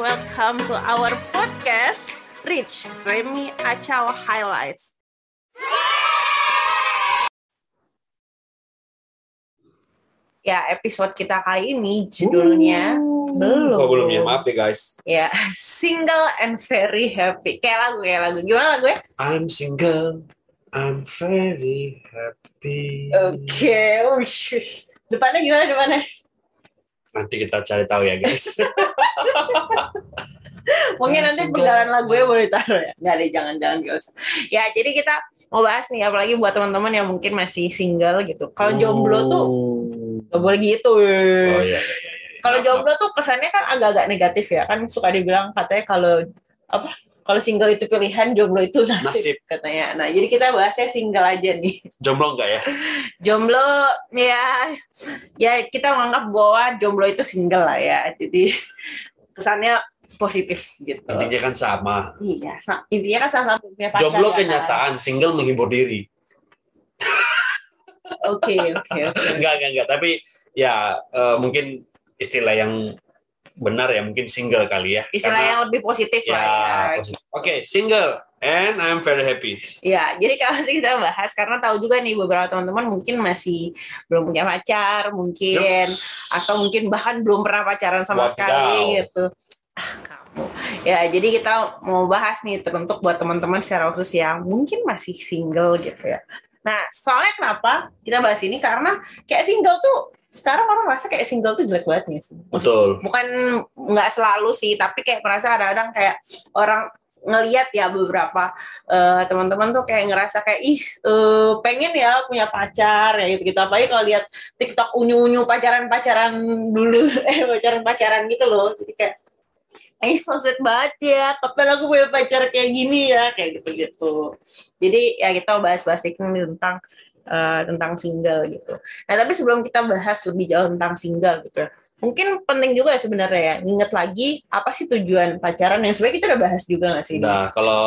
welcome to our podcast Rich Remy Acau Highlights. Ya, episode kita kali ini judulnya belum. Oh, belum ya, maaf ya guys. Ya, single and very happy. Kayak lagu, kayak lagu. Gimana lagu ya? I'm single, I'm very happy. Oke, ush. Depannya gimana, depannya? Nanti kita cari tahu ya guys. Mungkin nanti penggalan lagunya boleh taruh ya. Nggak deh, jangan-jangan gak usah. Ya, jadi kita mau bahas nih, apalagi buat teman-teman yang mungkin masih single gitu. Kalau jomblo tuh gak boleh gitu. Oh iya, iya, iya. iya. Kalau jomblo tuh kesannya kan agak-agak negatif ya. Kan suka dibilang katanya kalau apa? Kalau single itu pilihan, jomblo itu nasib, Nasib. katanya. Nah, jadi kita bahasnya single aja nih. Jomblo enggak ya? Jomblo ya ya kita menganggap bahwa jomblo itu single lah ya. Jadi kesannya positif gitu. Intinya kan sama. Iya, sa- intinya kan salah satu punya pacar. Jomblo ya kan? kenyataan, single menghibur diri. Oke, oke, oke. Enggak, enggak, enggak. Tapi ya eh, mungkin istilah yang benar ya mungkin single kali ya. Istilah Karena- yang lebih positif ya, lah ya. positif. Oke, single and I'm very happy. Ya, jadi kalau kita bahas karena tahu juga nih beberapa teman-teman mungkin masih belum punya pacar, mungkin atau mungkin bahkan belum pernah pacaran sama Wadidaw. sekali gitu. Ah, kamu. Ya, jadi kita mau bahas nih teruntuk buat teman-teman secara khusus yang mungkin masih single gitu ya. Nah, soalnya kenapa kita bahas ini karena kayak single tuh sekarang orang merasa kayak single tuh jelek banget nih sih. Betul. Bukan nggak selalu sih, tapi kayak merasa kadang-kadang kayak orang ngelihat ya beberapa eh, teman-teman tuh kayak ngerasa kayak ih eh, pengen ya punya pacar ya gitu gitu apalagi kalau lihat TikTok unyu-unyu pacaran-pacaran dulu eh pacaran-pacaran gitu loh jadi kayak eh so sweet banget ya kapan aku punya pacar kayak gini ya kayak gitu gitu jadi ya kita bahas-bahas tentang eh, tentang single gitu nah tapi sebelum kita bahas lebih jauh tentang single gitu mungkin penting juga ya sebenarnya ya inget lagi apa sih tujuan pacaran yang sebenarnya kita udah bahas juga nggak sih Nah, kalau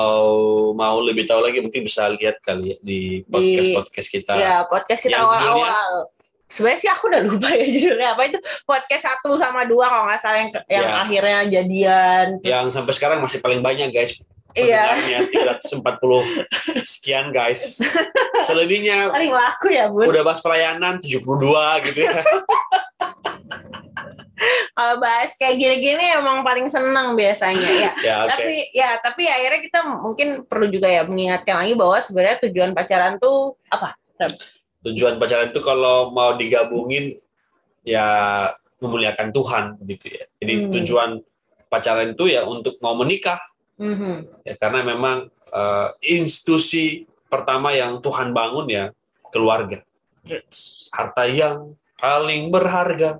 mau lebih tahu lagi mungkin bisa lihat kali ya di podcast-podcast kita. Ya, podcast kita awal-awal. Sebenarnya sih aku udah lupa ya judulnya apa itu podcast satu sama dua kalau nggak salah yang, yang Ya. akhirnya jadian. Terus, Yang sampai sekarang masih paling banyak guys. Iya. Pendengarnya 340 sekian guys. Selebihnya paling laku ya bun. udah bahas pelayanan 72 gitu ya. Kalau bahas kayak gini-gini emang paling seneng biasanya ya. ya oke. Tapi ya tapi akhirnya kita mungkin perlu juga ya mengingatkan lagi bahwa sebenarnya tujuan pacaran tuh apa? Tujuan pacaran itu kalau mau digabungin ya memuliakan Tuhan gitu ya. Jadi Hmm. tujuan pacaran itu ya untuk mau menikah Mhm. ya karena memang eh, institusi pertama yang Tuhan bangun ya keluarga. Harta yang paling berharga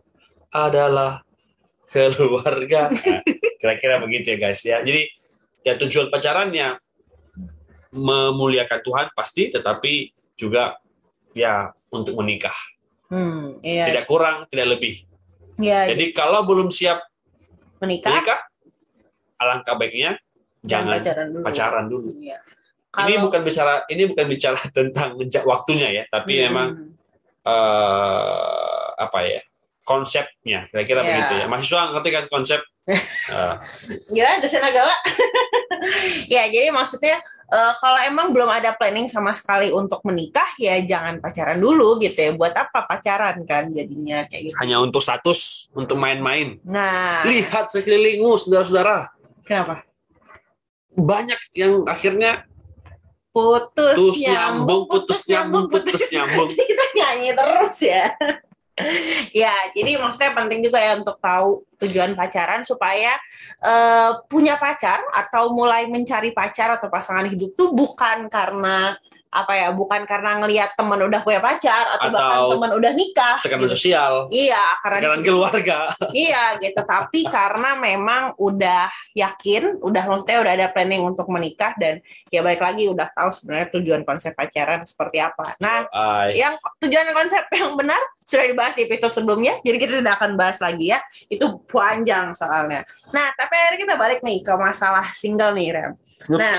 adalah keluarga. Nah, Kira-kira begitu ya guys ya. Jadi ya tujuan pacarannya memuliakan Tuhan pasti, tetapi juga ya untuk menikah. Hmm, iya. Tidak kurang, tidak lebih. Ya, Jadi kalau belum siap menikah menikah, alangkah baiknya jangan pacaran dulu. pacaran dulu. Ini Kalau- bukan bicara ini bukan bicara tentang waktunya ya, tapi Hmm. memang eh apa ya konsepnya kira-kira Iya. begitu ya mahasiswa ngerti kan konsep Eh, Gila, dosen agama. ya, jadi maksudnya eh, kalau emang belum ada planning sama sekali untuk menikah, ya jangan pacaran dulu gitu ya. Buat apa pacaran kan jadinya kayak gitu. hanya untuk status untuk main-main Nah, lihat sekelilingmu saudara-saudara kenapa? Banyak yang akhirnya Putus, putus nyambung putus nyambung putus nyambung Kita nyanyi terus ya. ya, jadi maksudnya penting juga ya untuk tahu tujuan pacaran supaya eh, punya pacar atau mulai mencari pacar atau pasangan hidup tuh bukan karena apa ya, bukan karena ngelihat teman udah punya pacar atau, bahkan Atau teman udah nikah. tekanan gitu. sosial Iya, karena tekanan keluarga iya gitu. Tapi karena memang udah yakin, udah maksudnya udah ada planning untuk menikah dan ya balik lagi udah tahu sebenarnya tujuan konsep pacaran seperti apa. Nah, Ay, yang tujuan konsep yang benar sudah dibahas di episode sebelumnya, jadi kita tidak akan bahas lagi ya. Itu panjang soalnya. Nah, tapi akhirnya kita balik nih ke masalah single nih, Rem. Nah,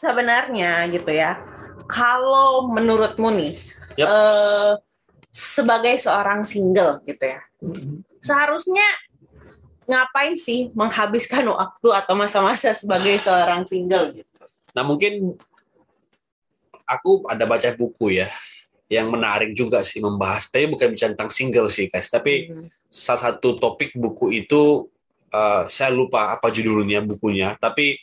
sebenarnya gitu ya, kalau menurutmu nih, Yap. eh, sebagai seorang single gitu ya, seharusnya ngapain sih menghabiskan waktu atau masa-masa sebagai seorang single gitu? Nah mungkin aku ada baca buku ya yang menarik juga sih membahas. Tapi bukan bicara tentang single sih guys. Tapi hmm. salah satu topik buku itu uh, saya lupa apa judulnya bukunya. Tapi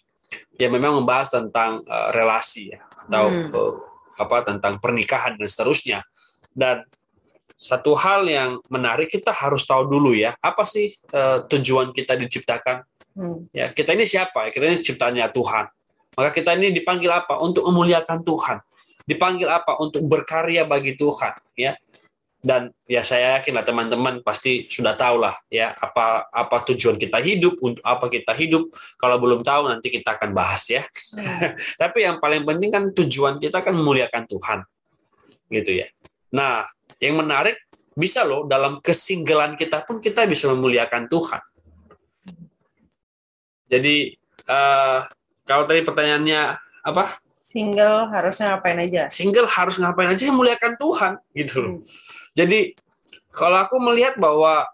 ya memang membahas tentang uh, relasi ya atau hmm. uh, apa tentang pernikahan dan seterusnya. Dan satu hal yang menarik kita harus tahu dulu ya apa sih uh, tujuan kita diciptakan? Hmm. ya kita ini siapa kita ini ciptanya Tuhan. Maka kita ini dipanggil apa? Untuk memuliakan Tuhan. Dipanggil apa? Untuk berkarya bagi Tuhan ya dan ya saya yakin lah teman-teman pasti sudah tahu lah ya apa apa tujuan kita hidup untuk apa kita hidup kalau belum tahu nanti kita akan bahas ya hmm. tapi yang paling penting kan tujuan kita kan memuliakan Tuhan gitu ya nah yang menarik, bisa loh dalam kesinggelan kita pun kita bisa memuliakan Tuhan. Jadi uh, kalau tadi pertanyaannya apa? Single harusnya ngapain aja? Single harus ngapain aja memuliakan Tuhan gitu Hmm. Jadi kalau aku melihat bahwa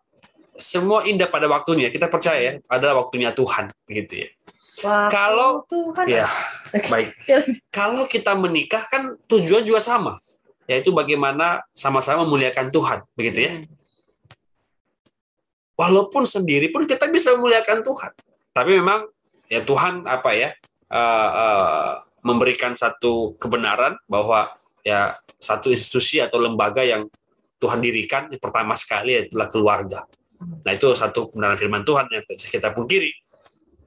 semua indah pada waktunya, kita percaya ya, adalah waktunya Tuhan gitu ya. Waktu kalau Tuhan. ya baik. kalau kita menikah kan tujuan juga sama yaitu bagaimana sama-sama memuliakan Tuhan, begitu ya. Hmm. Walaupun sendiri pun kita bisa memuliakan Tuhan, tapi memang ya Tuhan apa ya uh, uh, memberikan satu kebenaran bahwa ya satu institusi atau lembaga yang Tuhan dirikan yang pertama sekali adalah keluarga. Nah itu satu kebenaran firman Tuhan yang kita pungkiri.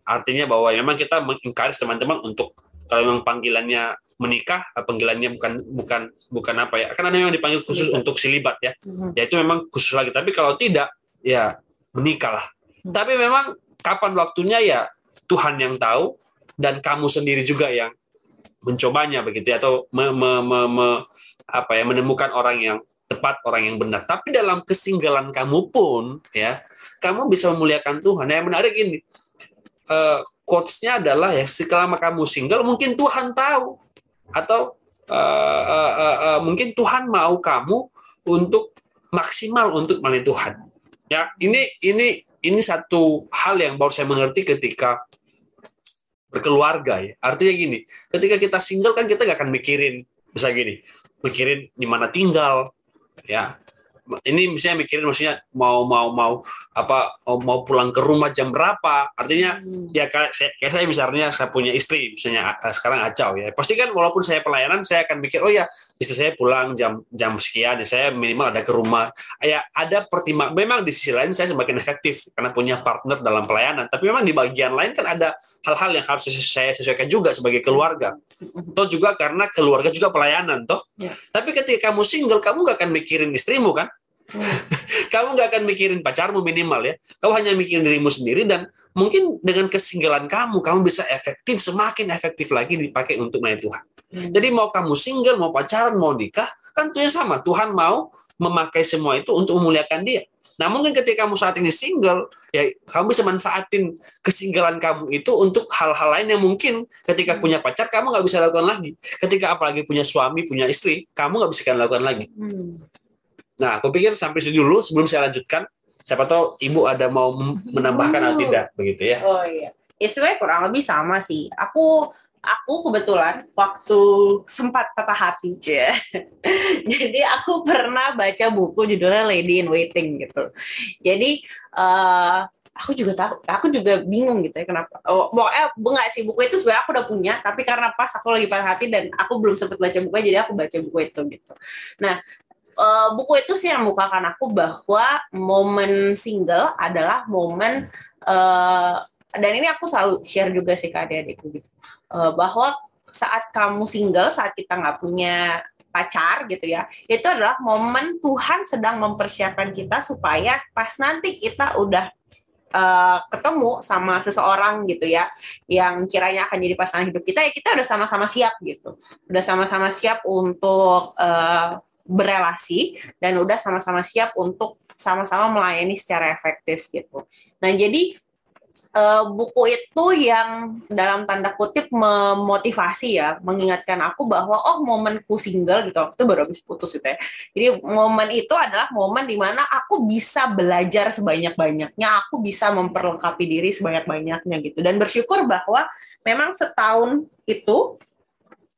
Artinya bahwa memang kita mengencourage teman-teman untuk kalau memang panggilannya menikah panggilannya bukan bukan bukan apa ya ada yang dipanggil khusus silibat. untuk silibat ya hmm. ya itu memang khusus lagi tapi kalau tidak ya menikahlah hmm. tapi memang kapan waktunya ya Tuhan yang tahu dan kamu sendiri juga yang mencobanya begitu ya atau me, me, me, me, apa ya menemukan orang yang tepat orang yang benar tapi dalam kesinggalan kamu pun ya kamu bisa memuliakan Tuhan nah, yang menarik ini uh, quotes-nya adalah ya selama kamu single mungkin Tuhan tahu atau uh, uh, uh, uh, mungkin Tuhan mau kamu untuk maksimal untuk melayani Tuhan. Ya, ini ini ini satu hal yang baru saya mengerti ketika berkeluarga ya. Artinya gini, ketika kita single kan kita gak akan mikirin bisa gini, mikirin di mana tinggal, ya ini misalnya mikirin maksudnya mau mau mau apa mau pulang ke rumah jam berapa? Artinya hmm. ya kayak saya, kayak saya misalnya saya punya istri misalnya eh, sekarang acau ya. Pasti kan walaupun saya pelayanan saya akan mikir oh ya istri saya pulang jam jam sekian ya saya minimal ada ke rumah. Ya ada pertimbang memang di sisi lain saya semakin efektif karena punya partner dalam pelayanan. Tapi memang di bagian lain kan ada hal-hal yang harus saya sesuaikan juga sebagai keluarga. Toh juga karena keluarga juga pelayanan toh. Ya. tapi ketika kamu single kamu gak akan mikirin istrimu kan kamu nggak akan mikirin pacarmu minimal ya. Kamu hanya mikirin dirimu sendiri dan mungkin dengan kesinggalan kamu, kamu bisa efektif, semakin efektif lagi dipakai untuk melayani Tuhan. Hmm. Jadi mau kamu single, mau pacaran, mau nikah, kan itu sama. Tuhan mau memakai semua itu untuk memuliakan dia. Nah mungkin ketika kamu saat ini single, ya kamu bisa manfaatin kesinggalan kamu itu untuk hal-hal lain yang mungkin ketika hmm. punya pacar kamu nggak bisa lakukan lagi. Ketika apalagi punya suami, punya istri, kamu nggak bisa lakukan lagi. Hmm. Nah, aku pikir sampai sini dulu sebelum saya lanjutkan. Siapa tahu ibu ada mau menambahkan atau tidak, begitu ya? Oh iya. Ya sebenarnya kurang lebih sama sih. Aku aku kebetulan waktu sempat patah hati cie. Jadi aku pernah baca buku judulnya Lady in Waiting gitu. Jadi uh, aku juga tahu aku juga bingung gitu ya kenapa oh eh enggak sih buku itu sebenarnya aku udah punya tapi karena pas aku lagi patah hati dan aku belum sempat baca bukunya jadi aku baca buku itu gitu nah uh, buku itu sih yang membukakan aku bahwa momen single adalah momen uh, dan ini aku selalu share juga sih ke adik-adikku gitu. Uh, bahwa saat kamu single saat kita nggak punya pacar gitu ya itu adalah momen Tuhan sedang mempersiapkan kita supaya pas nanti kita udah uh, ketemu sama seseorang gitu ya yang kiranya akan jadi pasangan hidup kita ya kita udah sama-sama siap gitu. Udah sama-sama siap untuk uh, berelasi dan udah sama-sama siap untuk sama-sama melayani secara efektif gitu. Nah jadi uh, buku itu yang dalam tanda kutip memotivasi ya, mengingatkan aku bahwa oh momenku single gitu, itu baru habis putus itu ya. Jadi momen itu adalah momen di mana aku bisa belajar sebanyak-banyaknya, aku bisa memperlengkapi diri sebanyak-banyaknya gitu, dan bersyukur bahwa memang setahun itu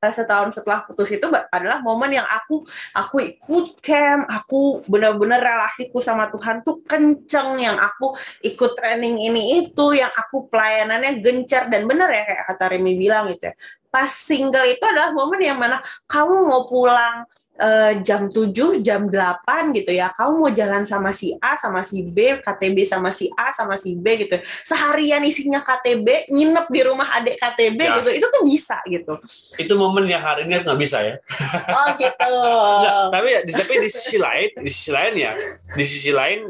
setahun setelah putus itu adalah momen yang aku aku ikut camp, aku benar-benar relasiku sama Tuhan tuh kenceng yang aku ikut training ini itu, yang aku pelayanannya gencar dan benar ya kayak kata Remy bilang gitu ya. Pas single itu adalah momen yang mana kamu mau pulang uh, jam 7, jam 8 gitu ya. Kamu mau jalan sama si A, sama si B, KTB sama si A, sama si B gitu. Seharian isinya KTB, nginep di rumah adik KTB ya. gitu. Itu tuh bisa gitu. Itu momen yang hari ini nggak bisa ya. Oh gitu. nah, tapi tapi di sisi lain, di sisi lain ya, di sisi lain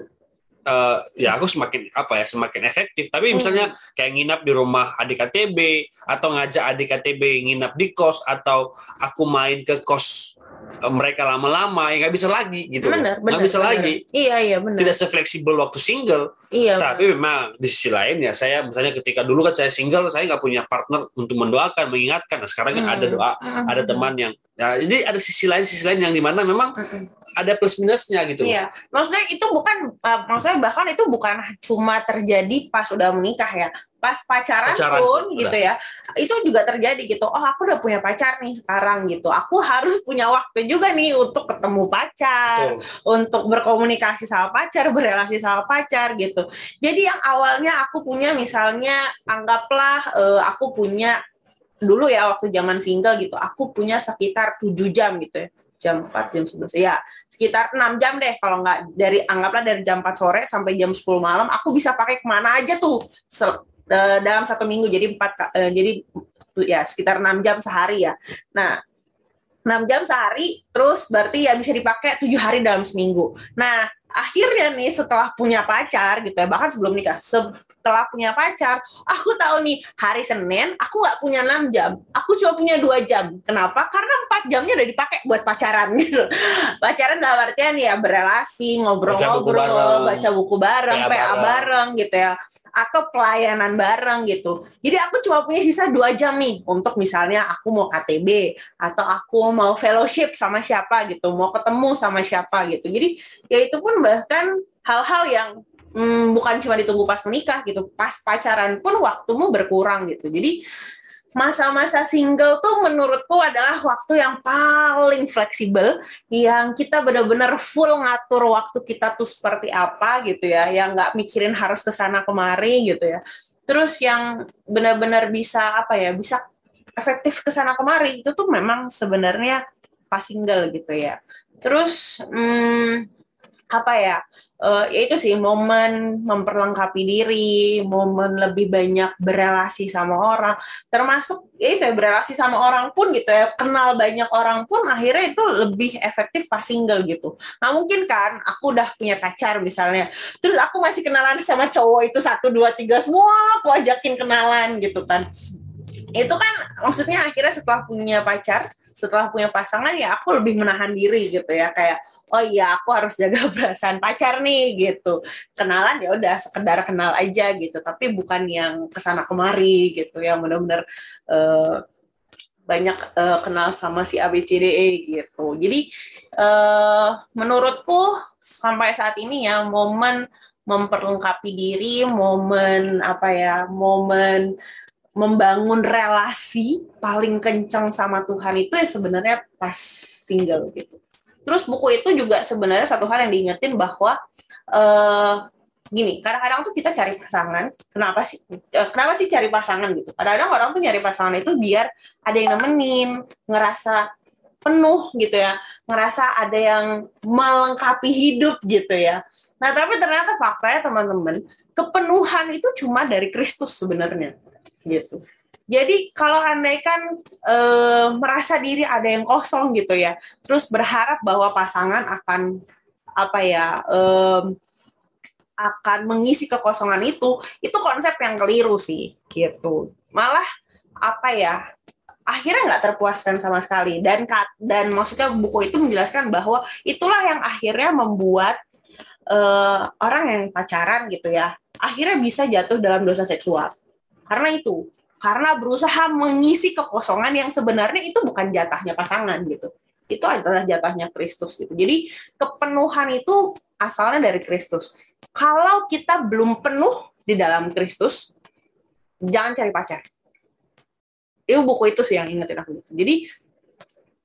uh, ya aku semakin apa ya semakin efektif tapi misalnya hmm. kayak nginap di rumah adik KTB atau ngajak adik KTB nginap di kos atau aku main ke kos mereka lama-lama ya nggak bisa lagi gitu nggak bisa bener. lagi iya iya benar tidak sefleksibel waktu single iya tapi bener. memang di sisi lain ya saya misalnya ketika dulu kan saya single saya nggak punya partner untuk mendoakan mengingatkan nah sekarang hmm. ada doa hmm. ada teman yang Ya, jadi ada sisi lain sisi lain yang di mana memang ada plus minusnya gitu. Iya, maksudnya itu bukan, uh, maksudnya bahkan itu bukan cuma terjadi pas udah menikah ya, pas pacaran, pacaran pun udah. gitu ya, itu juga terjadi gitu. Oh aku udah punya pacar nih sekarang gitu, aku harus punya waktu juga nih untuk ketemu pacar, Betul. untuk berkomunikasi sama pacar, berrelasi sama pacar gitu. Jadi yang awalnya aku punya misalnya anggaplah uh, aku punya dulu ya waktu zaman single gitu aku punya sekitar 7 jam gitu ya jam 4 jam 11 ya sekitar 6 jam deh. Kalau nggak dari anggaplah dari jam 4 sore sampai jam 10 malam aku bisa pakai ke mana aja tuh uh, dalam satu minggu. Jadi empat uh, jadi ya sekitar 6 jam sehari ya. Nah 6 jam sehari terus berarti ya bisa dipakai tujuh hari dalam seminggu. Nah akhirnya nih setelah punya pacar gitu ya bahkan sebelum nikah setelah punya pacar aku tahu nih hari Senin aku nggak punya enam jam aku cuma punya dua jam kenapa karena empat jamnya udah dipakai buat pacaran gitu pacaran dalam artian ya berelasi ngobrol-ngobrol baca buku bareng PA bareng. bareng gitu ya atau pelayanan bareng gitu. Jadi aku cuma punya sisa dua jam nih untuk misalnya aku mau KTB atau aku mau fellowship sama siapa gitu, mau ketemu sama siapa gitu. Jadi ya itu pun bahkan hal-hal yang hmm, bukan cuma ditunggu pas menikah gitu, pas pacaran pun waktumu berkurang gitu. Jadi masa-masa single tuh menurutku adalah waktu yang paling fleksibel yang kita benar-benar full ngatur waktu kita tuh seperti apa gitu ya yang nggak mikirin harus ke sana kemari gitu ya terus yang benar-benar bisa apa ya bisa efektif ke sana kemari itu tuh memang sebenarnya pas single gitu ya terus hmm, apa ya uh, ya itu sih momen memperlengkapi diri, momen lebih banyak berelasi sama orang, termasuk ya itu ya berelasi sama orang pun gitu ya, kenal banyak orang pun akhirnya itu lebih efektif pas single gitu. Nah mungkin kan aku udah punya pacar misalnya, terus aku masih kenalan sama cowok itu satu dua tiga semua aku ajakin kenalan gitu kan. Itu kan maksudnya akhirnya setelah punya pacar setelah punya pasangan ya aku lebih menahan diri gitu ya. Kayak oh iya aku harus jaga perasaan pacar nih gitu. Kenalan ya udah sekedar kenal aja gitu. Tapi bukan yang ke sana kemari gitu. Yang benar-benar uh, banyak uh, kenal sama si ABCDE gitu. Jadi uh, menurutku sampai saat ini ya momen memperlengkapi diri momen apa ya momen membangun relasi paling kencang sama Tuhan itu ya sebenarnya pas single gitu. Terus buku itu juga sebenarnya satu hal yang diingetin bahwa uh, gini, kadang-kadang tuh kita cari pasangan, kenapa sih? Uh, kenapa sih cari pasangan gitu? Kadang-kadang orang tuh nyari pasangan itu biar ada yang nemenin, ngerasa penuh gitu ya, ngerasa ada yang melengkapi hidup gitu ya. Nah, tapi ternyata faktanya teman-teman, kepenuhan itu cuma dari Kristus sebenarnya gitu. Jadi kalau andaikan e, merasa diri ada yang kosong gitu ya, terus berharap bahwa pasangan akan apa ya e, akan mengisi kekosongan itu, itu konsep yang keliru sih gitu. Malah apa ya akhirnya nggak terpuaskan sama sekali dan dan maksudnya buku itu menjelaskan bahwa itulah yang akhirnya membuat uh, orang yang pacaran gitu ya akhirnya bisa jatuh dalam dosa seksual. Karena itu, karena berusaha mengisi kekosongan yang sebenarnya itu bukan jatahnya pasangan gitu. Itu adalah jatahnya Kristus gitu. Jadi kepenuhan itu asalnya dari Kristus. Kalau kita belum penuh di dalam Kristus, jangan cari pacar. Itu buku itu sih yang ingetin aku gitu. Jadi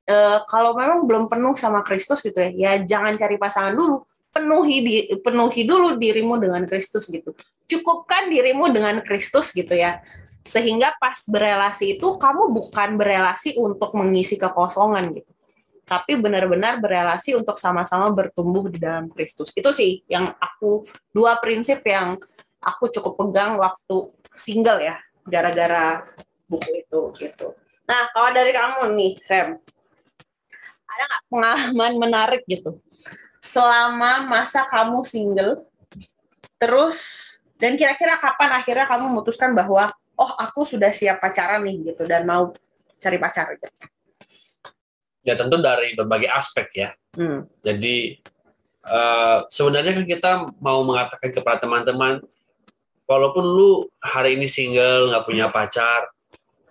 e, kalau memang belum penuh sama Kristus gitu ya, ya jangan cari pasangan dulu penuhi di, penuhi dulu dirimu dengan Kristus gitu. Cukupkan dirimu dengan Kristus gitu ya. Sehingga pas berelasi itu kamu bukan berelasi untuk mengisi kekosongan gitu. Tapi benar-benar berelasi untuk sama-sama bertumbuh di dalam Kristus. Itu sih yang aku dua prinsip yang aku cukup pegang waktu single ya, gara-gara buku itu gitu. Nah, kalau dari kamu nih, Rem, ada nggak pengalaman menarik gitu selama masa kamu single terus dan kira-kira kapan akhirnya kamu memutuskan bahwa oh aku sudah siap pacaran nih gitu dan mau cari pacar gitu. Ya tentu dari berbagai aspek ya. Hmm. Jadi uh, sebenarnya kan kita mau mengatakan kepada teman-teman, walaupun lu hari ini single nggak punya pacar,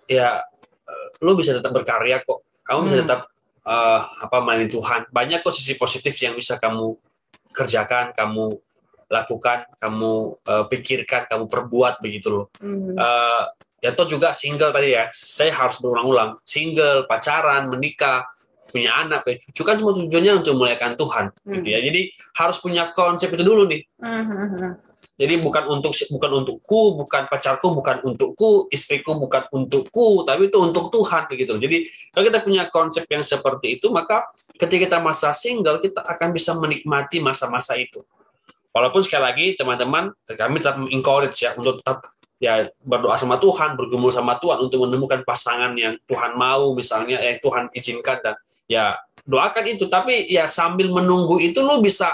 ya uh, lu bisa tetap berkarya kok. Kamu hmm. bisa tetap uh, apa main Tuhan. Banyak kok sisi positif yang bisa kamu kerjakan, kamu lakukan, kamu uh, pikirkan, kamu perbuat begitu loh. Mm. Uh, ya toh juga single tadi ya. Saya harus berulang-ulang. Single, pacaran, menikah, punya anak, punya cucu kan cuma tujuannya untuk memuliakan Tuhan, mm. gitu ya. Jadi harus punya konsep itu dulu nih. Mm -hmm. Jadi bukan untuk bukan untukku, bukan pacarku, bukan untukku, istriku bukan untukku, tapi itu untuk Tuhan begitu. Jadi kalau kita punya konsep yang seperti itu, maka ketika kita masa single kita akan bisa menikmati masa-masa itu. Walaupun sekali lagi teman-teman kami tetap encourage ya untuk tetap ya berdoa sama Tuhan, bergumul sama Tuhan untuk menemukan pasangan yang Tuhan mau misalnya eh Tuhan izinkan dan ya doakan itu tapi ya sambil menunggu itu lu bisa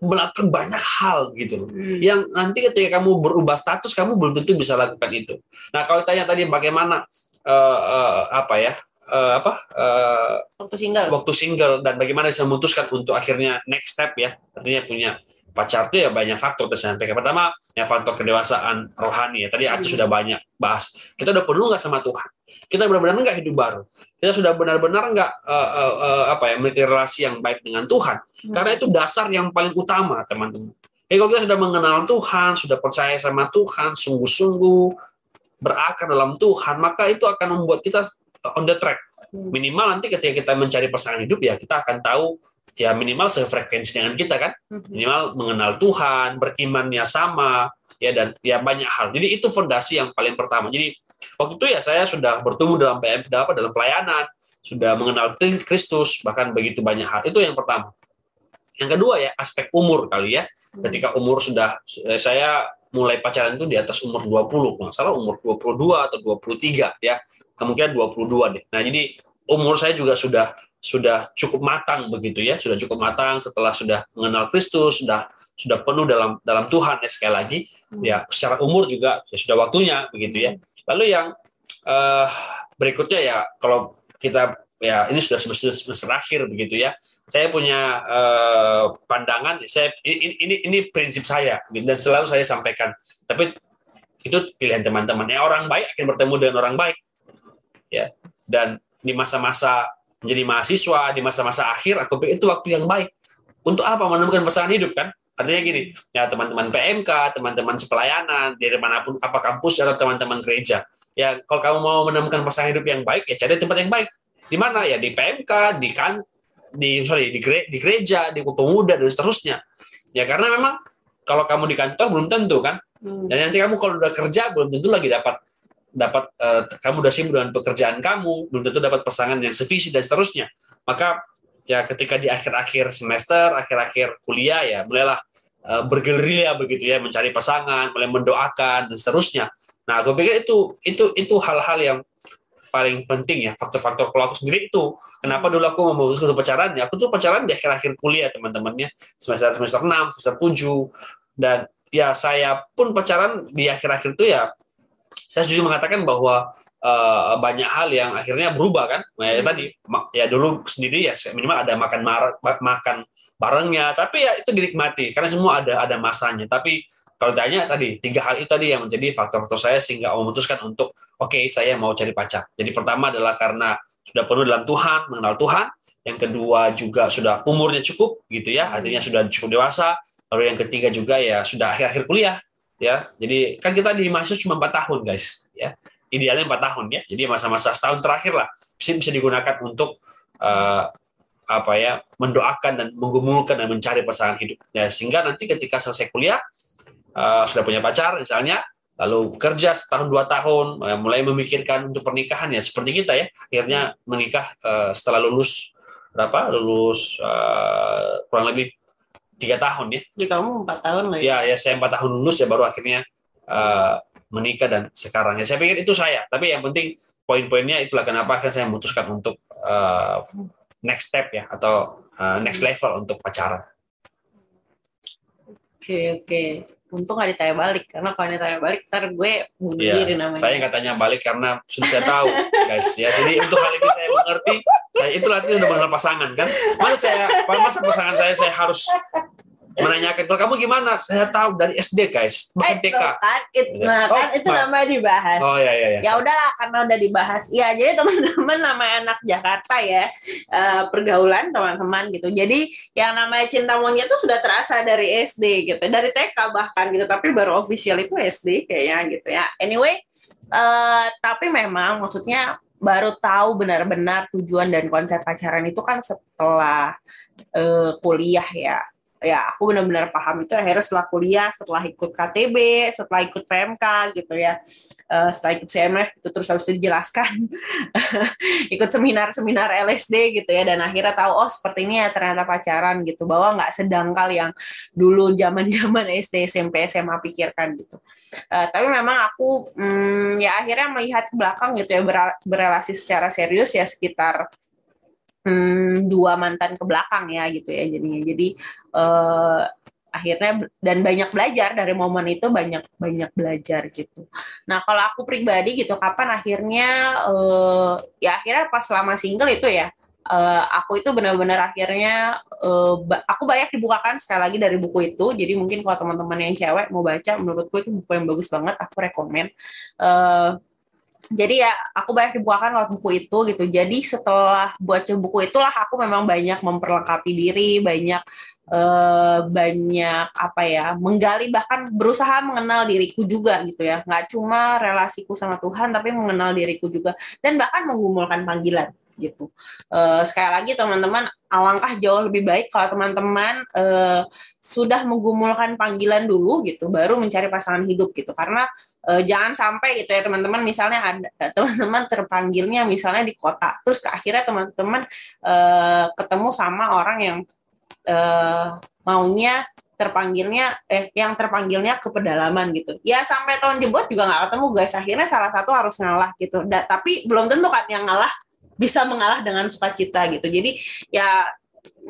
melakukan banyak hal gitu loh. Hmm. Yang nanti ketika kamu berubah status kamu belum tentu bisa lakukan itu. Nah, kalau tanya tadi bagaimana uh, uh, apa ya? Uh, apa uh, waktu single waktu single dan bagaimana bisa memutuskan untuk akhirnya next step ya artinya punya pacar itu ya banyak faktor sampai pertama ya faktor kedewasaan rohani ya. Tadi Atu hmm. sudah banyak bahas. Kita udah perlu nggak sama Tuhan? Kita benar-benar nggak hidup baru? Kita sudah benar-benar nggak uh, uh, uh, apa ya memiliki relasi yang baik dengan Tuhan? Hmm. karena itu dasar yang paling utama teman-teman. Jadi kalau kita sudah mengenal Tuhan sudah percaya sama Tuhan sungguh-sungguh berakar dalam Tuhan maka itu akan membuat kita on the track. Hmm. minimal nanti ketika kita mencari pasangan hidup ya kita akan tahu ya minimal sefrekuensi dengan kita kan. Mhm. minimal mengenal Tuhan berimannya sama ya dan ya banyak hal. Jadi itu fondasi yang paling pertama. Jadi waktu itu ya saya sudah bertumbuh dalam PM apa dalam pelayanan sudah mengenal Kristus bahkan begitu banyak hal. Itu yang pertama. Yang kedua ya aspek umur kali ya. Mhm. ketika umur sudah eh, saya mulai pacaran itu di atas umur 20 nggak salah umur 22 atau 23 ya. Kemungkinan 22 deh. Nah jadi umur saya juga sudah sudah cukup matang begitu ya, sudah cukup matang setelah sudah mengenal Kristus, sudah sudah penuh dalam dalam Tuhan ya sekali lagi hmm. ya secara umur juga ya sudah waktunya begitu ya. Lalu yang uh, berikutnya ya kalau kita ya ini sudah semester semester akhir begitu ya. Saya punya uh, pandangan, saya ini, ini ini prinsip saya dan selalu saya sampaikan. Tapi itu pilihan teman-teman. Ya orang baik akan bertemu dengan orang baik. Ya. Dan di masa-masa menjadi mahasiswa di masa-masa akhir aku pikir itu waktu yang baik. Untuk apa? Menemukan pasangan hidup kan? Artinya gini ya teman-teman PMK teman-teman sepelayanan dari mana pun apa kampus atau teman-teman gereja. Ya kalau kamu mau menemukan pasangan hidup yang baik ya cari tempat yang baik. Di mana? Ya di PMK di kan di sorry di, gere, di gereja di pemuda dan seterusnya. Ya karena memang kalau kamu di kantor belum tentu kan? Hmm. dan nanti kamu kalau udah kerja belum tentu lagi dapat dapat uh, kamu udah sibuk dengan pekerjaan kamu, belum tentu dapat pasangan yang sevisi dan seterusnya. Maka ya ketika di akhir-akhir semester, akhir-akhir kuliah ya mulailah uh, bergerilya begitu ya mencari pasangan, mulai mendoakan dan seterusnya. Nah, aku pikir itu itu itu hal-hal yang paling penting ya faktor-faktor kalau aku sendiri itu kenapa dulu aku memutuskan untuk pacaran ya aku tuh pacaran di akhir-akhir kuliah teman-temannya semester semester 6 semester 7 dan ya saya pun pacaran di akhir-akhir itu ya saya setuju mengatakan bahwa uh, banyak hal yang akhirnya berubah kan. Nah, ya, hmm. tadi ya dulu sendiri ya minimal ada makan mar makan barengnya, tapi ya itu dinikmati karena semua ada ada masanya. Tapi kalau tanya tadi tiga hal itu tadi yang menjadi faktor-faktor saya sehingga memutuskan untuk oke okay, saya mau cari pacar. Jadi pertama adalah karena sudah penuh dalam Tuhan, mengenal Tuhan. Yang kedua juga sudah umurnya cukup gitu ya, artinya sudah cukup dewasa. Lalu yang ketiga juga ya sudah akhir-akhir kuliah ya. Jadi kan kita di mahasiswa cuma empat tahun guys ya. Idealnya empat tahun ya. Jadi masa-masa setahun terakhir lah bisa bisa digunakan untuk uh, apa ya mendoakan dan menggumulkan dan mencari pasangan hidup ya sehingga nanti ketika selesai kuliah uh, sudah punya pacar misalnya, lalu kerja setahun dua tahun, uh, mulai memikirkan untuk pernikahan ya seperti kita ya, akhirnya menikah uh, setelah lulus berapa? Lulus uh, kurang lebih tiga tahun ya. Jadi kamu empat tahun lah ya? Ya, ya saya empat tahun lulus ya baru akhirnya uh, menikah dan sekarang ya saya pikir itu saya. Tapi yang penting poin-poinnya itulah kenapa kan saya memutuskan untuk uh, next step ya atau uh, next level untuk pacaran. Oke okay, oke. Okay untung gak ditanya balik karena kalau ditanya balik ntar gue bunuh ya, diri namanya saya nggak tanya balik karena sudah saya tahu guys ya jadi untuk hal ini saya mengerti saya itu nanti udah mengenal pasangan kan? Masa saya masa pasangan saya saya harus menanyakan kalau kamu gimana? Saya tahu dari SD guys bahkan eh, TK kan, it, iya. nah, oh, kan itu nah. namanya dibahas. Oh ya ya ya ya udahlah karena udah dibahas. Iya jadi teman-teman namanya anak Jakarta ya uh, pergaulan teman-teman gitu. Jadi yang namanya cinta monyet itu sudah terasa dari SD gitu dari TK bahkan gitu tapi baru official itu SD kayaknya gitu ya. Anyway uh, tapi memang maksudnya baru tahu benar-benar tujuan dan konsep pacaran itu kan setelah uh, kuliah ya ya aku benar-benar paham. Itu akhirnya setelah kuliah setelah ikut KTB setelah ikut PMK gitu ya. Uh, setelah ikut CMF itu terus harus dijelaskan. Ikut seminar-seminar LSD gitu ya dan akhirnya tahu oh seperti ini ya ternyata pacaran gitu. Bahwa nggak sedangkal yang dulu zaman-zaman SD SMP SMA pikirkan gitu. Uh, tapi memang aku hmm, ya akhirnya melihat ke belakang gitu ya berrelasi secara serius ya sekitar hmm, dua mantan ke belakang ya gitu ya jadinya jadi uh, akhirnya dan banyak belajar dari momen itu banyak banyak belajar gitu. Nah kalau aku pribadi gitu kapan akhirnya uh, ya akhirnya pas selama single itu ya uh, aku itu benar-benar akhirnya uh, aku banyak dibukakan sekali lagi dari buku itu. Jadi mungkin kalau teman-teman yang cewek mau baca menurutku itu buku yang bagus banget aku rekomend. Uh, jadi ya aku banyak dibukakan lewat buku itu gitu. Jadi setelah baca buku itulah aku memang banyak memperlengkapi diri banyak eh, banyak apa ya menggali bahkan berusaha mengenal diriku juga gitu ya. Nggak cuma relasiku sama Tuhan tapi mengenal diriku juga. Dan bahkan menggumulkan panggilan gitu. Uh, sekali lagi teman-teman, alangkah jauh lebih baik kalau teman-teman uh, sudah menggumulkan panggilan dulu gitu, baru mencari pasangan hidup gitu. Karena uh, jangan sampai gitu ya teman-teman, misalnya ada teman-teman terpanggilnya misalnya di kota, terus ke akhirnya teman-teman uh, ketemu sama orang yang uh, maunya terpanggilnya eh yang terpanggilnya ke pedalaman gitu ya sampai tahun jebot juga nggak ketemu guys akhirnya salah satu harus ngalah gitu da, tapi belum tentu kan yang ngalah bisa mengalah dengan sukacita gitu. Jadi ya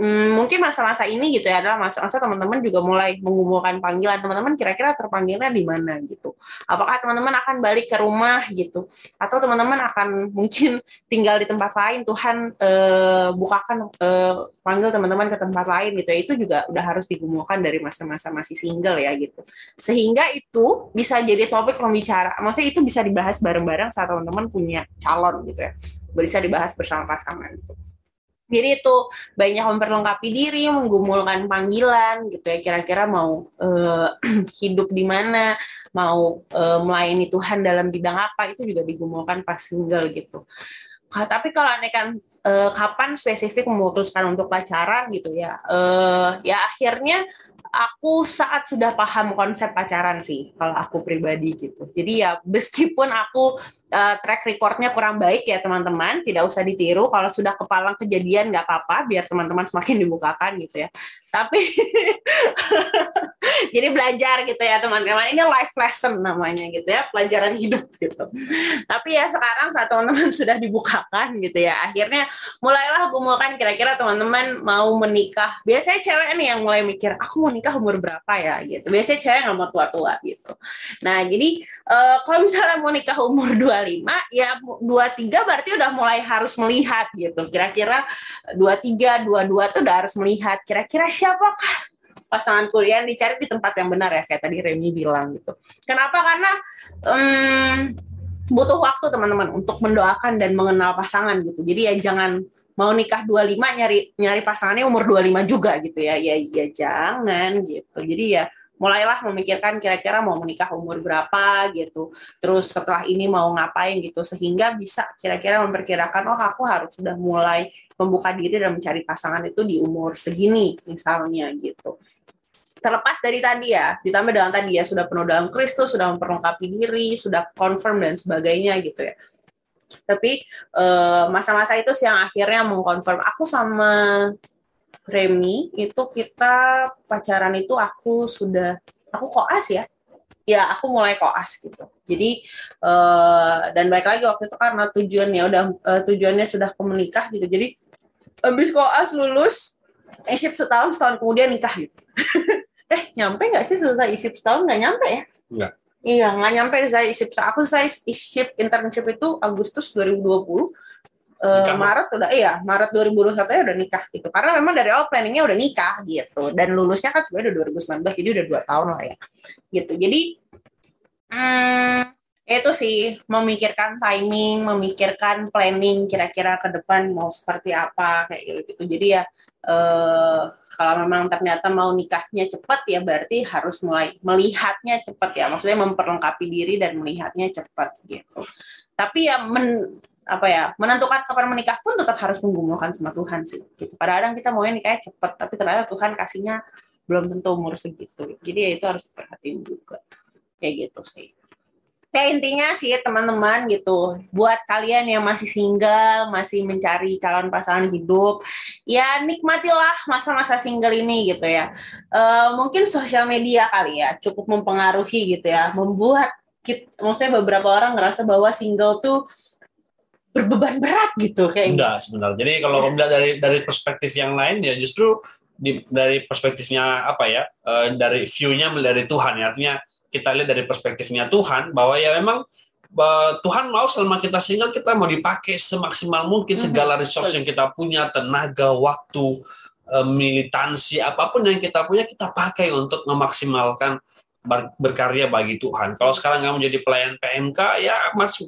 hmm, mungkin masa-masa ini gitu ya adalah masa-masa teman-teman juga mulai mengumumkan panggilan teman-teman kira-kira terpanggilnya di mana gitu. Apakah teman-teman akan balik ke rumah gitu atau teman-teman akan mungkin tinggal di tempat lain Tuhan eh, bukakan eh, panggil teman-teman ke tempat lain gitu. Itu juga udah harus digumulkan dari masa-masa masih single ya gitu. Sehingga itu bisa jadi topik pembicara. Maksudnya itu bisa dibahas bareng-bareng saat teman-teman punya calon gitu ya bisa dibahas bersama pasangan. Jadi itu banyak memperlengkapi diri, menggumulkan panggilan gitu ya. Kira-kira mau uh, hidup di mana, mau uh, melayani Tuhan dalam bidang apa itu juga digumulkan pas single gitu. Tapi kalau anda kan uh, kapan spesifik memutuskan untuk pacaran gitu ya, uh, ya akhirnya aku saat sudah paham konsep pacaran sih kalau aku pribadi gitu. Jadi ya meskipun aku uh, track recordnya kurang baik ya teman-teman, tidak usah ditiru. Kalau sudah kepalang kejadian nggak apa-apa, biar teman-teman semakin dibukakan gitu ya. Tapi jadi belajar gitu ya teman-teman. Ini life lesson namanya gitu ya, pelajaran hidup gitu. Tapi ya sekarang saat teman-teman sudah dibukakan gitu ya, akhirnya mulailah gumulkan kira-kira teman-teman mau menikah. Biasanya cewek nih yang mulai mikir, aku mau umur berapa ya gitu. Biasanya cewek nggak mau tua-tua gitu. Nah, jadi uh, kalau misalnya mau nikah umur 25, ya 23 berarti udah mulai harus melihat gitu. Kira-kira 23, 22 tuh udah harus melihat kira-kira siapakah pasangan kuliah dicari di tempat yang benar ya kayak tadi Remy bilang gitu. Kenapa? Karena um, butuh waktu teman-teman untuk mendoakan dan mengenal pasangan gitu. Jadi ya jangan mau nikah 25 nyari nyari pasangannya umur 25 juga gitu ya. Ya ya jangan gitu. Jadi ya mulailah memikirkan kira-kira mau menikah umur berapa gitu. Terus setelah ini mau ngapain gitu sehingga bisa kira-kira memperkirakan oh aku harus sudah mulai membuka diri dan mencari pasangan itu di umur segini misalnya gitu terlepas dari tadi ya, ditambah dengan tadi ya sudah penuh dalam Kristus, sudah memperlengkapi diri, sudah confirm dan sebagainya gitu ya. Tapi eh, masa-masa itu sih yang akhirnya mengkonfirm. Aku sama Remy itu kita pacaran itu aku sudah aku koas ya. Ya aku mulai koas gitu. Jadi uh, dan baik lagi waktu itu karena tujuannya udah uh, tujuannya sudah menikah gitu. Jadi habis koas lulus isip setahun setahun kemudian nikah gitu. Eh nyampe nggak sih selesai isip setahun? Nggak nyampe ya? Nggak iya nggak nyampe saya isip. Aku saya isip internship itu Agustus 2020 Uh, Maret udah iya Maret 2021 ya udah nikah gitu. Karena memang dari awal planningnya udah nikah gitu. Dan lulusnya kan sebenarnya udah 2019 jadi udah dua tahun lah ya gitu. Jadi hmm, itu sih memikirkan timing memikirkan planning kira-kira ke depan mau seperti apa kayak gitu, gitu. jadi ya uh, kalau memang ternyata mau nikahnya cepat ya berarti harus mulai melihatnya cepat ya. Maksudnya memperlengkapi diri dan melihatnya cepat gitu. Tapi ya men, apa ya menentukan kapan menikah pun tetap harus menggumulkan sama Tuhan sih gitu. Kadang-kadang kita maunya nikahnya cepat tapi ternyata Tuhan kasihnya belum tentu umur segitu. Jadi ya itu harus diperhatiin juga. Kayak gitu sih ya intinya sih teman-teman gitu. Buat kalian yang masih single masih mencari calon pasangan hidup ya nikmatilah masa-masa single ini gitu ya. Uh, mungkin sosial media kali ya cukup mempengaruhi gitu ya. Membuat kita, maksudnya beberapa orang ngerasa bahwa single tuh berbeban berat gitu kayak enggak sebenarnya. Jadi kalau ya. dari dari perspektif yang lain ya justru di, dari perspektifnya apa ya uh, dari view-nya dari Tuhan. Ya artinya kita lihat dari perspektifnya Tuhan bahwa ya memang Tuhan mau selama kita single kita mau dipakai semaksimal mungkin mhm. segala resource yang kita punya tenaga waktu eh, militansi apa pun yang kita punya kita pakai untuk memaksimalkan berkarya bagi Tuhan. Kalau sekarang kamu jadi pelayan PMK ya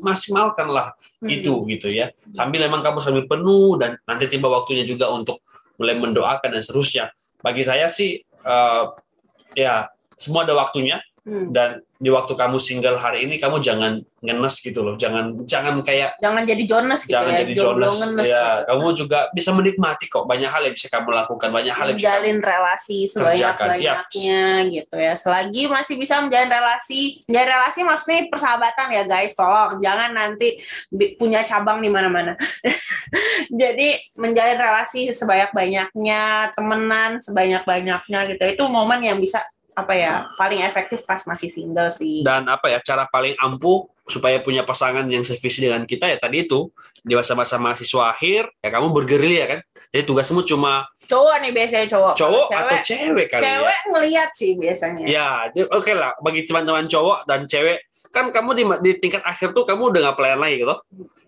maksimalkanlah hmm. itu gitu ya. Sambil memang kamu sambil penuh dan nanti tiba waktunya juga untuk mulai mendoakan dan seterusnya. Bagi saya sih uh, ya semua ada waktunya Hmm. Dan di waktu kamu single hari ini kamu jangan ngenes gitu loh. Jangan jangan kayak jangan jadi Jonas gitu jangan ya. jadi Jonas. Ya, gitu. kamu juga bisa menikmati kok banyak hal yang bisa kamu lakukan, banyak hal yang menjalin relasi sebanyak-banyaknya ya. gitu ya. Selagi masih bisa menjalin relasi, menjalin relasi maksudnya persahabatan ya guys. Tolong jangan nanti punya cabang di mana-mana. jadi menjalin relasi sebanyak-banyaknya, temenan sebanyak-banyaknya gitu. Itu momen yang bisa apa ya paling efektif pas masih single sih. Dan apa ya cara paling ampuh supaya punya pasangan yang sevisi dengan kita ya tadi itu di masa-masa mahasiswa akhir ya kamu bergerilya kan. Jadi tugasmu cuma cowok nih biasanya cowok. Cowok cewek, atau cewek kali ya? Cewek ya. ngelihat sih biasanya. Ya, oke okay lah bagi teman-teman cowok dan cewek kan kamu di, di tingkat akhir tuh kamu udah nggak pelayan lagi gitu.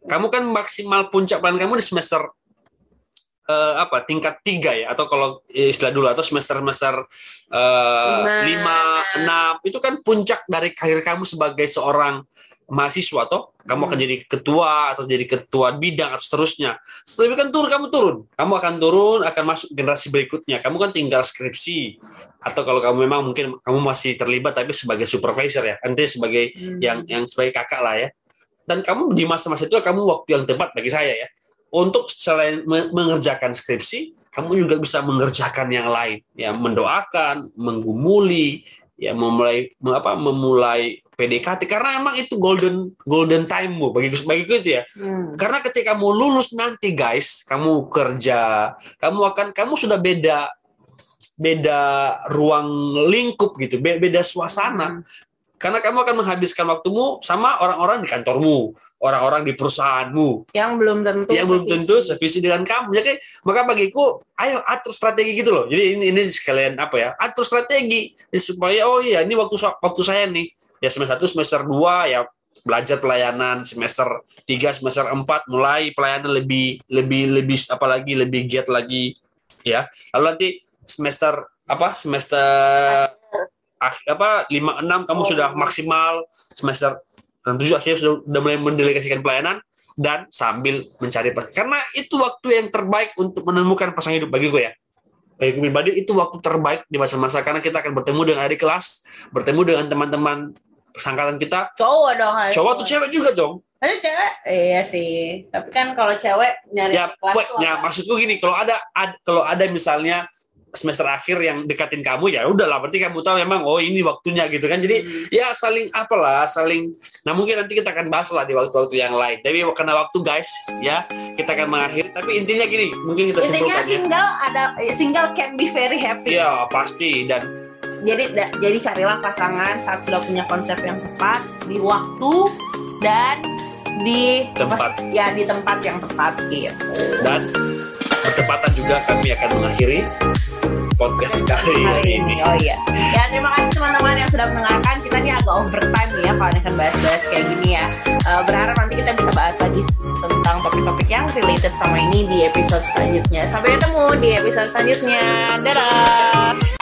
Kamu kan maksimal puncak pelayan kamu di semester uh, apa tingkat tiga ya atau kalau istilah dulu atau semester semester uh, lima enam itu kan puncak dari karir kamu sebagai seorang mahasiswa atau kamu hmm. akan jadi ketua atau jadi ketua bidang atau seterusnya. Setelah itu kan turun kamu turun, kamu akan turun akan masuk generasi berikutnya. Kamu kan tinggal skripsi atau kalau kamu memang mungkin kamu masih terlibat tapi sebagai supervisor ya, nanti sebagai hmm. yang yang sebagai kakak lah ya. Dan kamu di masa-masa itu kamu waktu yang tepat bagi saya ya untuk selain mengerjakan skripsi, kamu juga bisa mengerjakan yang lain, ya mendoakan, menggumuli, ya memulai apa memulai PDKT karena emang itu golden golden time mu bagi bagi itu ya. Hmm. Karena ketika kamu lulus nanti guys, kamu kerja, kamu akan kamu sudah beda beda ruang lingkup gitu, beda suasana. Hmm. Karena kamu akan menghabiskan waktumu sama orang-orang di kantormu, orang-orang di perusahaanmu. Yang belum tentu Yang belum tentu sevisi dengan kamu. Jadi maka bagiku, ayo atur strategi gitu loh. Jadi ini, ini sekalian apa ya? Atur strategi supaya oh iya ini waktu waktu saya nih. Ya semester satu semester dua ya belajar pelayanan semester 3 semester 4 mulai pelayanan lebih lebih lebih apalagi lebih giat lagi ya lalu nanti semester apa semester apa lima enam kamu Oh. sudah maksimal semester tujuh akhirnya sudah, sudah mulai mendelegasikan pelayanan dan sambil mencari pas- karena itu waktu yang terbaik untuk menemukan pasangan hidup bagi gue ya. Bagi gue pribadi itu waktu terbaik di masa-masa karena kita akan bertemu dengan adik kelas bertemu dengan teman-teman pesangkatan kita. Cowok dong cowok atau cewek juga dong Tapi cewek? Iya sih. Tapi kan kalau cewek nyari ya, kelas tuh ya maksudku gini kalau ada, ad- kalau ada misalnya semester akhir yang dekatin kamu ya udahlah berarti kamu tahu memang oh ini waktunya gitu kan. Jadi Hmm. ya saling apalah saling nah mungkin nanti kita akan bahas lah di waktu-waktu yang lain. Tapi karena waktu guys ya kita akan mengakhiri. Tapi intinya gini mungkin kita intinya ya. single ada single can be very happy. Ya pasti dan jadi da- jadi carilah pasangan saat sudah punya konsep yang tepat di waktu dan di Tempat. ya di tempat yang tepat gitu. Dan bertepatan juga kami akan mengakhiri podcast kali hari ini. oh iya. Ya terima kasih teman-teman yang sudah mendengarkan. Kita ini agak overtime nih ya kalau akan bahas-bahas kayak gini ya. Eh, berharap nanti kita bisa bahas lagi tentang topik-topik yang related sama ini di episode selanjutnya. Sampai ketemu di episode selanjutnya. Dadah